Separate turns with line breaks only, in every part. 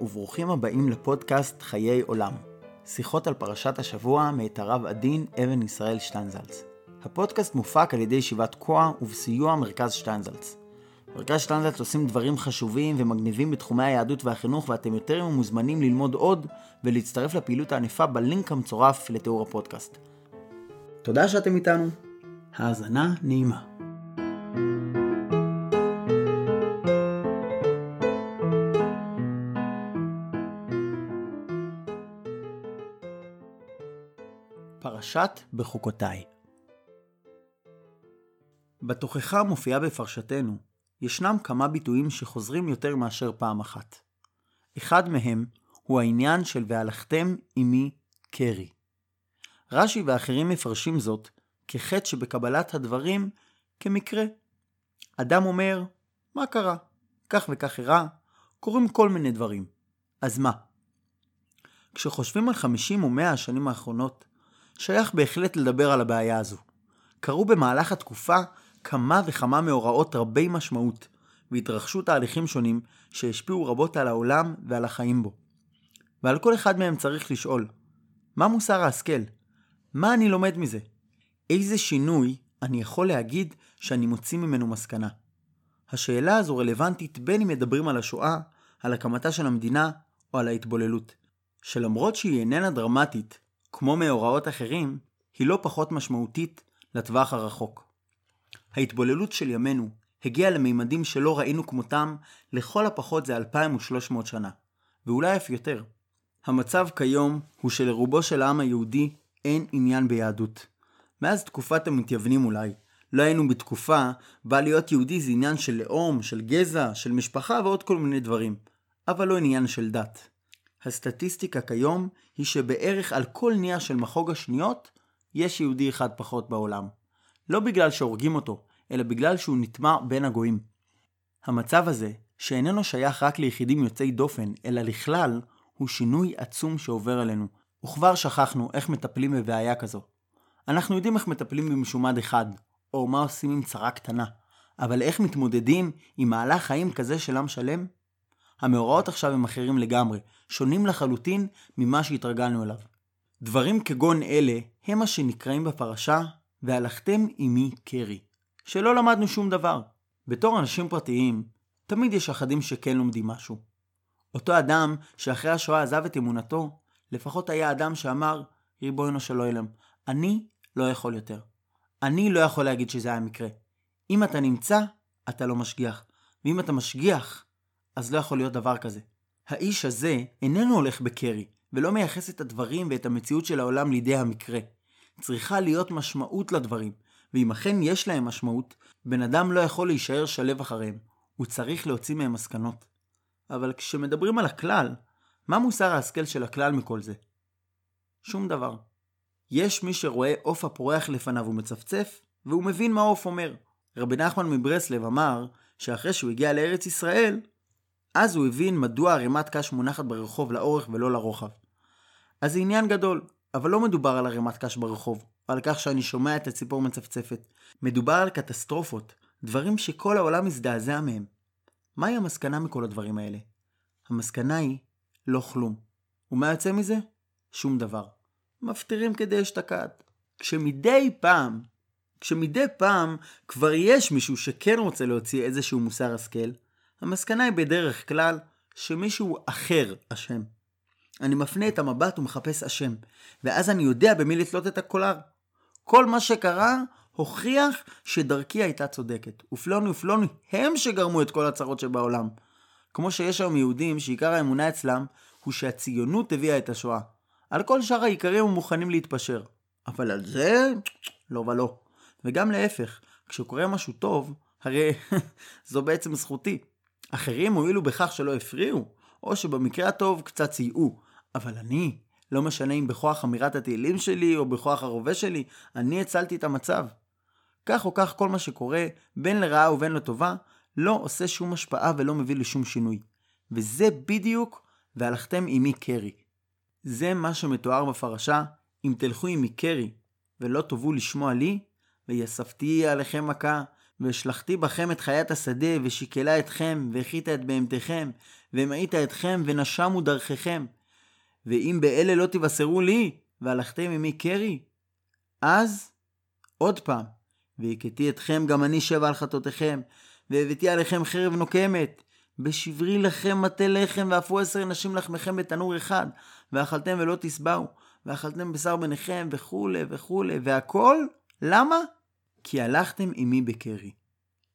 וברוכים הבאים לפודקאסט חיי עולם. שיחות על פרשת השבוע מאת הרב עדין אבן ישראל שטיינזלץ. הפודקאסט מופק על ידי ישיבת כוח ובסיוע מרכז שטיינזלץ. מרכז שטיינזלץ עושים דברים חשובים ומגניבים בתחומי היהדות והחינוך ואתם יותר מוזמנים ללמוד עוד ולהצטרף לפעילות הענפה בלינק המצורף לתיאור הפודקאסט. תודה שאתם איתנו. האזנה נעימה. פרשת בחוקותיי בתוכחה המופיעה בפרשתנו, ישנם כמה ביטויים שחוזרים יותר מאשר פעם אחת. אחד מהם הוא העניין של והלכתם עמי קרי. רש"י ואחרים מפרשים זאת כחטא שבקבלת הדברים כמקרה. אדם אומר, מה קרה? כך וכך אירע, קורים כל מיני דברים. אז מה? כשחושבים על 50 או 100 השנים האחרונות, שייך בהחלט לדבר על הבעיה הזו. קרו במהלך התקופה כמה וכמה מאורעות רבי משמעות, והתרחשו תהליכים שונים שהשפיעו רבות על העולם ועל החיים בו. ועל כל אחד מהם צריך לשאול, מה מוסר ההשכל? מה אני לומד מזה? איזה שינוי אני יכול להגיד שאני מוציא ממנו מסקנה? השאלה הזו רלוונטית בין אם מדברים על השואה, על הקמתה של המדינה או על ההתבוללות, שלמרות שהיא איננה דרמטית כמו מאורעות אחרים, היא לא פחות משמעותית לטווח הרחוק. ההתבוללות של ימינו הגיעה למימדים שלא ראינו כמותם לכל הפחות זה 2300 שנה, ואולי אף יותר. המצב כיום הוא שלרובו של העם היהודי אין עניין ביהדות. מאז תקופת המתייוונים אולי, לא היינו בתקופה בה להיות יהודי זה עניין של לאום, של גזע, של משפחה ועוד כל מיני דברים, אבל לא עניין של דת. הסטטיסטיקה כיום היא שבערך על כל נייר של מחוג השניות יש יהודי אחד פחות בעולם. לא בגלל שהורגים אותו, אלא בגלל שהוא נטמע בין הגויים. המצב הזה, שאיננו שייך רק ליחידים יוצאי דופן, אלא לכלל, הוא שינוי עצום שעובר עלינו, וכבר שכחנו איך מטפלים בבעיה כזו. אנחנו יודעים איך מטפלים במשומד אחד, או מה עושים עם צרה קטנה, אבל איך מתמודדים עם מהלך חיים כזה של עם שלם? המאורעות עכשיו הם אחרים לגמרי, שונים לחלוטין ממה שהתרגלנו אליו. דברים כגון אלה הם מה שנקראים בפרשה והלכתם עמי קרי, שלא למדנו שום דבר. בתור אנשים פרטיים, תמיד יש אחדים שכן לומדים משהו. אותו אדם שאחרי השואה עזב את אמונתו, לפחות היה אדם שאמר, ריבונו של עולם, אני לא יכול יותר. אני לא יכול להגיד שזה היה מקרה. אם אתה נמצא, אתה לא משגיח. ואם אתה משגיח, אז לא יכול להיות דבר כזה. האיש הזה איננו הולך בקרי, ולא מייחס את הדברים ואת המציאות של העולם לידי המקרה. צריכה להיות משמעות לדברים, ואם אכן יש להם משמעות, בן אדם לא יכול להישאר שלב אחריהם, הוא צריך להוציא מהם מסקנות. אבל כשמדברים על הכלל, מה מוסר ההשכל של הכלל מכל זה? שום דבר. יש מי שרואה עוף הפורח לפניו ומצפצף, והוא מבין מה העוף אומר. רבי נחמן מברסלב אמר שאחרי שהוא הגיע לארץ ישראל, אז הוא הבין מדוע ערימת קש מונחת ברחוב לאורך ולא לרוחב. אז זה עניין גדול, אבל לא מדובר על ערימת קש ברחוב, או על כך שאני שומע את הציפור מצפצפת. מדובר על קטסטרופות, דברים שכל העולם מזדעזע מהם. מהי המסקנה מכל הדברים האלה? המסקנה היא לא כלום. ומה יוצא מזה? שום דבר. מפטירים כדי אשתקד. כשמדי פעם, כשמדי פעם כבר יש מישהו שכן רוצה להוציא איזשהו מוסר השכל, המסקנה היא בדרך כלל שמישהו אחר אשם. אני מפנה את המבט ומחפש אשם, ואז אני יודע במי לתלות את הקולר. כל מה שקרה הוכיח שדרכי הייתה צודקת. ופלוני ופלוני הם שגרמו את כל הצרות שבעולם. כמו שיש היום יהודים שעיקר האמונה אצלם הוא שהציונות הביאה את השואה. על כל שאר העיקרים הם מוכנים להתפשר. אבל על זה, לא ולא. וגם להפך, כשקורה משהו טוב, הרי זו בעצם זכותי. אחרים הועילו בכך שלא הפריעו, או שבמקרה הטוב קצת סייעו, אבל אני, לא משנה אם בכוח אמירת התהילים שלי או בכוח הרובה שלי, אני הצלתי את המצב. כך או כך כל מה שקורה, בין לרעה ובין לטובה, לא עושה שום השפעה ולא מביא לשום שינוי. וזה בדיוק והלכתם עמי קרי. זה מה שמתואר בפרשה, אם תלכו עמי קרי, ולא תאבו לשמוע לי, ויספתי עליכם מכה, והשלכתי בכם את חיית השדה, ושיקלה אתכם, והחיתה את בהמתכם, והמעיט אתכם ונשמו דרככם. ואם באלה לא תבשרו לי, והלכתם עמי קרי, אז, עוד פעם, והכיתי אתכם גם אני שבע על חטאותיכם, והבאתי עליכם חרב נוקמת, בשברי לכם מטה לחם, ואפו עשר נשים לחמכם בתנור אחד, ואכלתם ולא תשבעו, ואכלתם בשר בניכם, וכולי וכולי, והכל, למה? כי הלכתם עמי בקרי.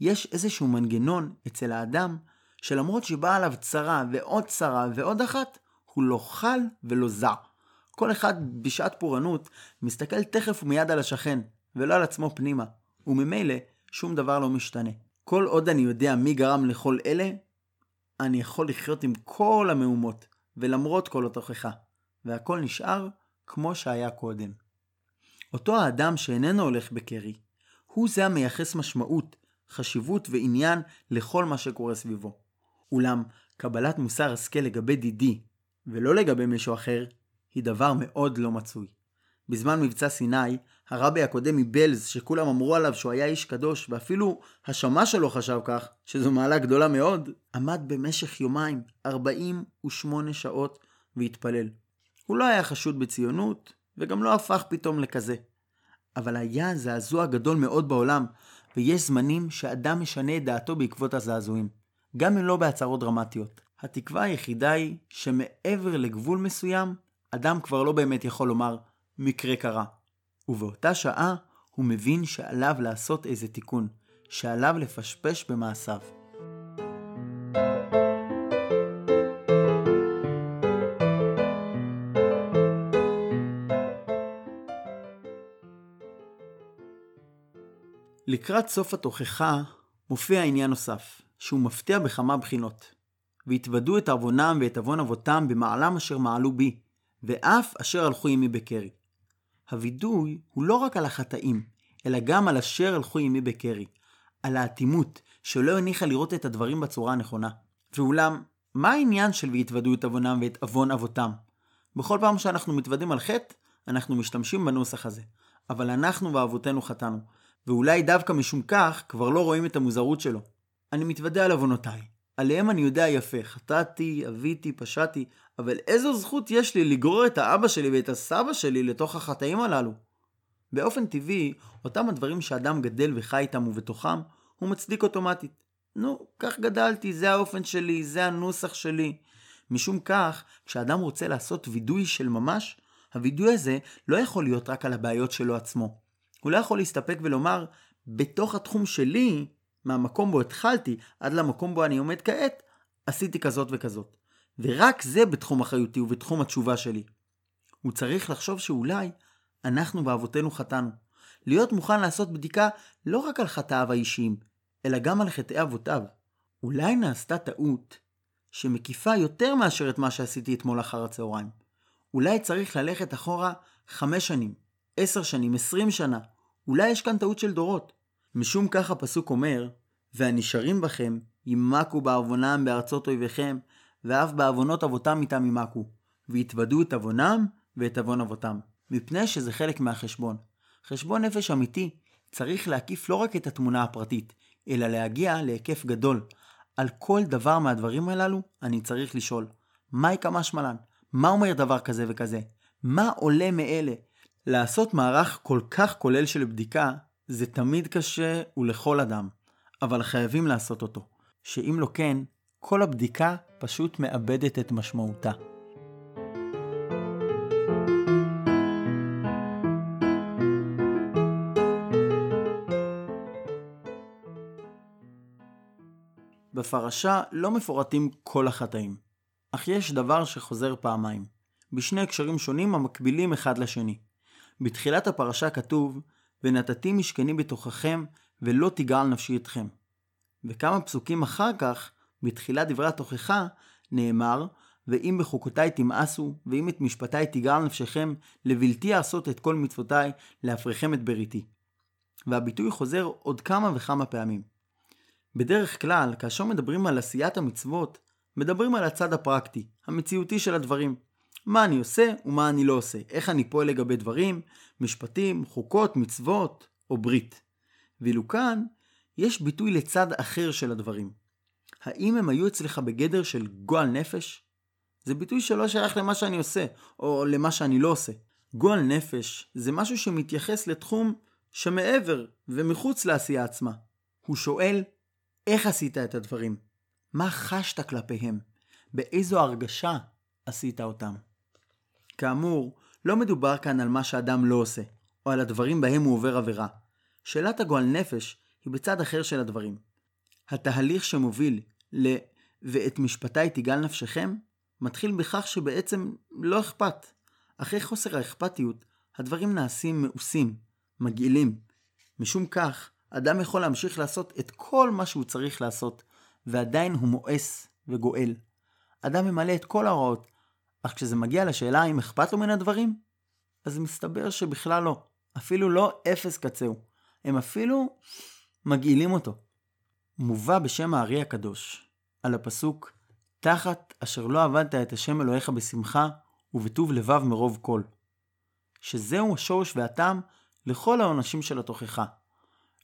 יש איזשהו מנגנון אצל האדם, שלמרות שבאה עליו צרה ועוד צרה ועוד אחת, הוא לא חל ולא זע. כל אחד בשעת פורענות מסתכל תכף ומיד על השכן, ולא על עצמו פנימה, וממילא שום דבר לא משתנה. כל עוד אני יודע מי גרם לכל אלה, אני יכול לחיות עם כל המהומות, ולמרות כל התוכחה, והכל נשאר כמו שהיה קודם. אותו האדם שאיננו הולך בקרי, הוא זה המייחס משמעות, חשיבות ועניין לכל מה שקורה סביבו. אולם, קבלת מוסר השכל לגבי דידי, ולא לגבי מישהו אחר, היא דבר מאוד לא מצוי. בזמן מבצע סיני, הרבי הקודם מבלז, שכולם אמרו עליו שהוא היה איש קדוש, ואפילו השמע שלו חשב כך, שזו מעלה גדולה מאוד, עמד במשך יומיים, 48 שעות, והתפלל. הוא לא היה חשוד בציונות, וגם לא הפך פתאום לכזה. אבל היה זעזוע גדול מאוד בעולם, ויש זמנים שאדם משנה את דעתו בעקבות הזעזועים. גם אם לא בהצהרות דרמטיות. התקווה היחידה היא שמעבר לגבול מסוים, אדם כבר לא באמת יכול לומר מקרה קרה. ובאותה שעה הוא מבין שעליו לעשות איזה תיקון, שעליו לפשפש במעשיו. לקראת סוף התוכחה מופיע עניין נוסף, שהוא מפתיע בכמה בחינות. והתוודו את עוונם ואת עוון אבותם במעלם אשר מעלו בי, ואף אשר הלכו עמי בקרי. הווידוי הוא לא רק על החטאים, אלא גם על אשר הלכו עמי בקרי, על האטימות, שלא הניחה לראות את הדברים בצורה הנכונה. ואולם, מה העניין של והתוודו את עוונם ואת עוון אבותם? בכל פעם שאנחנו מתוודים על חטא, אנחנו משתמשים בנוסח הזה. אבל אנחנו ואבותינו חטאנו, ואולי דווקא משום כך כבר לא רואים את המוזרות שלו. אני מתוודה על עוונותיי. עליהם אני יודע יפה, חטאתי, אביתי, פשעתי, אבל איזו זכות יש לי לגרור את האבא שלי ואת הסבא שלי לתוך החטאים הללו? באופן טבעי, אותם הדברים שאדם גדל וחי איתם ובתוכם, הוא מצדיק אוטומטית. נו, כך גדלתי, זה האופן שלי, זה הנוסח שלי. משום כך, כשאדם רוצה לעשות וידוי של ממש, הווידוי הזה לא יכול להיות רק על הבעיות שלו עצמו. הוא לא יכול להסתפק ולומר, בתוך התחום שלי, מהמקום בו התחלתי עד למקום בו אני עומד כעת, עשיתי כזאת וכזאת. ורק זה בתחום אחריותי ובתחום התשובה שלי. הוא צריך לחשוב שאולי אנחנו ואבותינו חטאנו. להיות מוכן לעשות בדיקה לא רק על חטאיו האישיים, אלא גם על חטאי אבותיו. אולי נעשתה טעות שמקיפה יותר מאשר את מה שעשיתי אתמול אחר הצהריים. אולי צריך ללכת אחורה חמש שנים, עשר שנים, עשרים שנה. אולי יש כאן טעות של דורות. משום כך הפסוק אומר, והנשארים בכם ימקו בעוונם בארצות אויביכם, ואף בעוונות אבותם איתם ימקו, ויתוודו את עוונם ואת עוון אבותם, מפני שזה חלק מהחשבון. חשבון נפש אמיתי צריך להקיף לא רק את התמונה הפרטית, אלא להגיע להיקף גדול. על כל דבר מהדברים הללו אני צריך לשאול, מהי כמה שמלן? מה אומר דבר כזה וכזה? מה עולה מאלה? לעשות מערך כל כך כולל של בדיקה זה תמיד קשה ולכל אדם, אבל חייבים לעשות אותו, שאם לא כן, כל הבדיקה פשוט מאבדת את משמעותה. בפרשה לא מפורטים כל החטאים, אך יש דבר שחוזר פעמיים, בשני הקשרים שונים המקבילים אחד לשני. בתחילת הפרשה כתוב ונתתי משכני בתוככם, ולא תגעל נפשי אתכם. וכמה פסוקים אחר כך, בתחילת דברי התוכחה, נאמר, ואם בחוקותיי תמאסו, ואם את משפטיי תגעל נפשכם, לבלתי לעשות את כל מצוותיי, להפריכם את בריתי. והביטוי חוזר עוד כמה וכמה פעמים. בדרך כלל, כאשר מדברים על עשיית המצוות, מדברים על הצד הפרקטי, המציאותי של הדברים. מה אני עושה ומה אני לא עושה, איך אני פועל לגבי דברים, משפטים, חוקות, מצוות או ברית. ואילו כאן יש ביטוי לצד אחר של הדברים. האם הם היו אצלך בגדר של גועל נפש? זה ביטוי שלא שייך למה שאני עושה, או למה שאני לא עושה. גועל נפש זה משהו שמתייחס לתחום שמעבר ומחוץ לעשייה עצמה. הוא שואל, איך עשית את הדברים? מה חשת כלפיהם? באיזו הרגשה עשית אותם? כאמור, לא מדובר כאן על מה שאדם לא עושה, או על הדברים בהם הוא עובר עבירה. שאלת הגועל נפש היא בצד אחר של הדברים. התהליך שמוביל ל "ואת משפטי תגאל נפשכם" מתחיל בכך שבעצם לא אכפת. אחרי חוסר האכפתיות, הדברים נעשים מאוסים, מגעילים. משום כך, אדם יכול להמשיך לעשות את כל מה שהוא צריך לעשות, ועדיין הוא מואס וגואל. אדם ממלא את כל ההוראות, אך כשזה מגיע לשאלה האם אכפת לו מן הדברים, אז מסתבר שבכלל לא. אפילו לא אפס קצהו. הם אפילו מגעילים אותו. מובא בשם הארי הקדוש, על הפסוק תחת אשר לא עבדת את השם אלוהיך בשמחה ובטוב לבב מרוב כל. שזהו השורש והטעם לכל העונשים של התוכחה.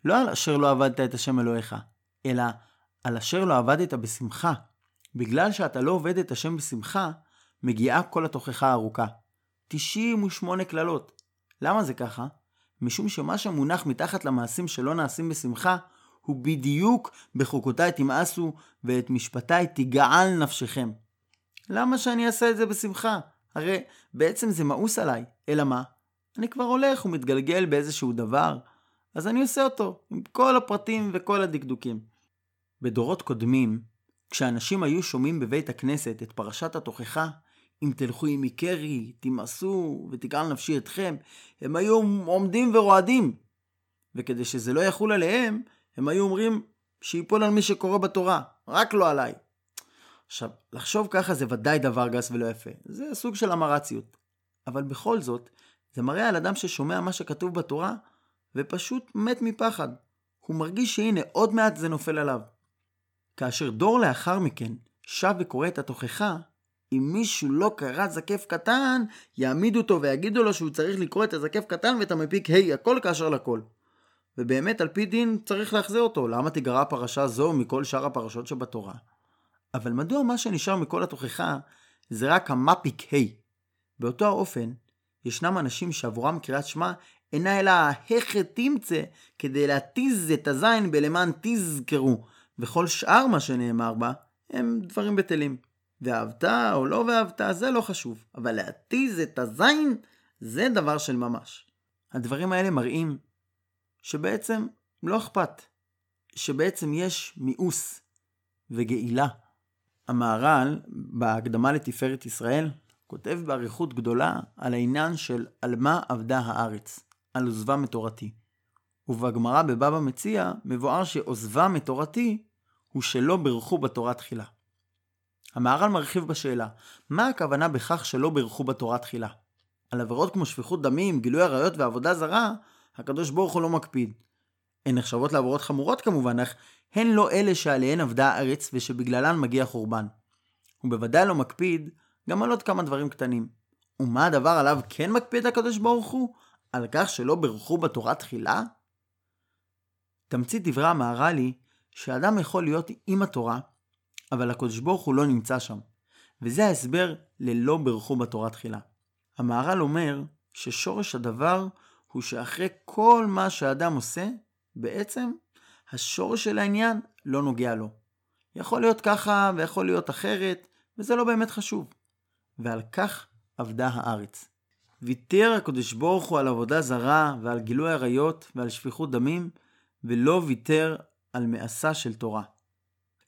לא על אשר לא עבדת את השם אלוהיך, אלא על אשר לא עבדת בשמחה. בגלל שאתה לא עובד את השם בשמחה, מגיעה כל התוכחה הארוכה. 98 קללות. למה זה ככה? משום שמה שמונח מתחת למעשים שלא נעשים בשמחה, הוא בדיוק בחוקותיי תמאסו ואת משפטיי תגעל נפשכם. למה שאני אעשה את זה בשמחה? הרי בעצם זה מאוס עליי. אלא מה? אני כבר הולך ומתגלגל באיזשהו דבר, אז אני עושה אותו, עם כל הפרטים וכל הדקדוקים. בדורות קודמים, כשאנשים היו שומעים בבית הכנסת את פרשת התוכחה, אם תלכו עמי קרי, תמאסו ותגעל נפשי אתכם, הם היו עומדים ורועדים. וכדי שזה לא יחול עליהם, הם היו אומרים שיפול על מי שקורא בתורה, רק לא עליי. עכשיו, לחשוב ככה זה ודאי דבר גס ולא יפה. זה סוג של אמרציות. אבל בכל זאת, זה מראה על אדם ששומע מה שכתוב בתורה, ופשוט מת מפחד. הוא מרגיש שהנה, עוד מעט זה נופל עליו. כאשר דור לאחר מכן שב וקורא את התוכחה, אם מישהו לא קרא זקף קטן, יעמידו אותו ויגידו לו שהוא צריך לקרוא את הזקף קטן ואת המפיק ה' הכל כאשר לכל. ובאמת על פי דין צריך להחזיר אותו, למה תיגרע פרשה זו מכל שאר הפרשות שבתורה? אבל מדוע מה שנשאר מכל התוכחה זה רק המפיק ה'? באותו האופן, ישנם אנשים שעבורם קריאת שמע אינה אלא ההכת תמצא כדי להתיז את הזין בלמען תזכרו, וכל שאר מה שנאמר בה הם דברים בטלים. ואהבת או לא ואהבת זה לא חשוב, אבל להתיז את הזין זה דבר של ממש. הדברים האלה מראים שבעצם לא אכפת, שבעצם יש מיאוס וגאילה. המהר"ל, בהקדמה לתפארת ישראל, כותב באריכות גדולה על העניין של על מה אבדה הארץ, על עוזבה מתורתי. ובגמרא בבבא מציע מבואר שעוזבה מתורתי הוא שלא בירכו בתורה תחילה. המהר"ל מרחיב בשאלה, מה הכוונה בכך שלא בירכו בתורה תחילה? על עבירות כמו שפיכות דמים, גילוי עריות ועבודה זרה, הקדוש ברוך הוא לא מקפיד. הן נחשבות לעבירות חמורות כמובן, אך הן לא אלה שעליהן אבדה הארץ ושבגללן מגיע חורבן. הוא בוודאי לא מקפיד גם על עוד כמה דברים קטנים. ומה הדבר עליו כן מקפיד הקדוש ברוך הוא? על כך שלא בירכו בתורה תחילה? תמצית דברי המהר"ל היא שאדם יכול להיות עם התורה, אבל הקדוש ברוך הוא לא נמצא שם. וזה ההסבר ללא בירכו בתורה תחילה. המהר"ל אומר ששורש הדבר הוא שאחרי כל מה שאדם עושה, בעצם השורש של העניין לא נוגע לו. יכול להיות ככה ויכול להיות אחרת, וזה לא באמת חשוב. ועל כך עבדה הארץ. ויתר הקדוש ברוך הוא על עבודה זרה ועל גילוי עריות ועל שפיכות דמים, ולא ויתר על מעשה של תורה.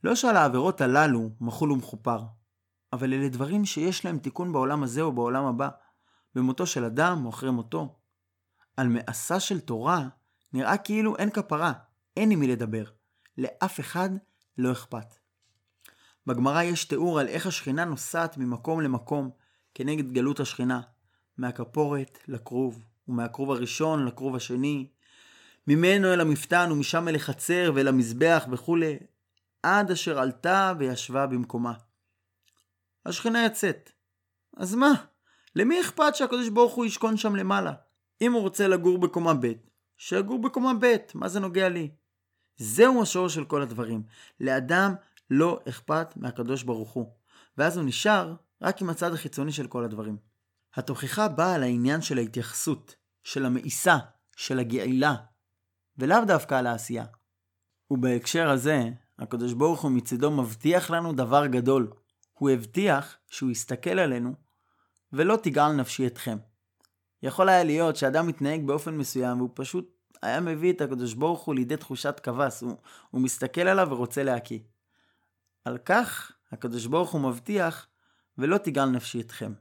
לא שעל העבירות הללו מחול ומכופר, אבל אלה דברים שיש להם תיקון בעולם הזה או בעולם הבא, במותו של אדם או אחרי מותו. על מעשה של תורה נראה כאילו אין כפרה, אין עם מי לדבר. לאף אחד לא אכפת. בגמרא יש תיאור על איך השכינה נוסעת ממקום למקום כנגד גלות השכינה, מהכפורת לכרוב, ומהכרוב הראשון לכרוב השני, ממנו אל המפתן ומשם אל החצר ואל המזבח וכולי, עד אשר עלתה וישבה במקומה. השכינה יוצאת. אז מה? למי אכפת שהקדוש ברוך הוא ישכון שם למעלה? אם הוא רוצה לגור בקומה ב', שיגור בקומה ב', מה זה נוגע לי? זהו השורש של כל הדברים. לאדם לא אכפת מהקדוש ברוך הוא, ואז הוא נשאר רק עם הצד החיצוני של כל הדברים. התוכחה באה על העניין של ההתייחסות, של המאיסה, של הגאילה, ולאו דווקא על העשייה. ובהקשר הזה, הקדוש ברוך הוא מצידו מבטיח לנו דבר גדול. הוא הבטיח שהוא יסתכל עלינו ולא תגעל נפשי אתכם. יכול היה להיות שאדם מתנהג באופן מסוים והוא פשוט היה מביא את הקדוש ברוך הוא לידי תחושת כבש, הוא, הוא מסתכל עליו ורוצה להקיא. על כך הקדוש ברוך הוא מבטיח ולא תגעל נפשי אתכם.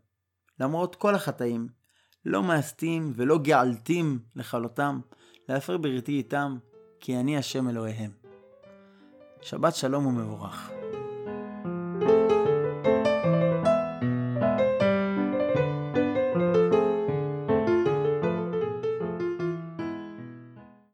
למרות כל החטאים, לא מאסתים ולא געלתים לכלותם, להפר בריתי איתם, כי אני השם אלוהיהם. שבת שלום ומבורך.